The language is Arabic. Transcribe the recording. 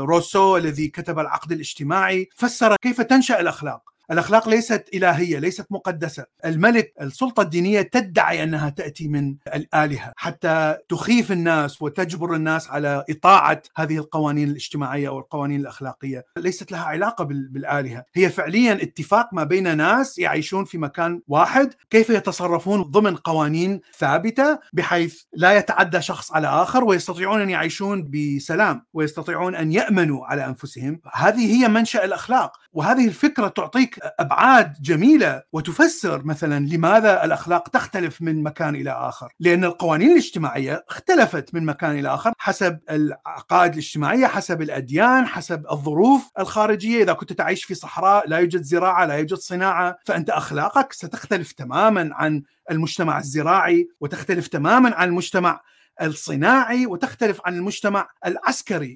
روسو الذي كتب العقد الاجتماعي فسر كيف تنشأ الأخلاق. الأخلاق ليست إلهية ليست مقدسة. الملك السلطة الدينية تدعي أنها تأتي من الآلهة. حتى تخيف الناس وتجبر الناس على إطاعة هذه القوانين الاجتماعية أو القوانين الأخلاقية. ليست لها علاقة بالآلهة. هي فعليا اتفاق ما بين ناس يعيشون في مكان واحد. كيف يتصرفون ضمن قوانين ثابتة؟ بحيث لا يتعدى شخص على آخر ويستطيعون أن يعيشون بسلام ويستطيعون أن يأمنوا على أنفسهم. هذه هي منشأ الأخلاق. وهذه الفكرة تعطيك أبعاد جميلة وتفسر مثلا لماذا الأخلاق تختلف من مكان إلى آخر، لأن القوانين الاجتماعية اختلفت من مكان إلى آخر حسب العقائد الاجتماعية، حسب الأديان، حسب الظروف الخارجية، إذا كنت تعيش في صحراء لا يوجد زراعة، لا يوجد صناعة، فأنت أخلاقك ستختلف تماما عن المجتمع الزراعي وتختلف تماما عن المجتمع الصناعي وتختلف عن المجتمع العسكري.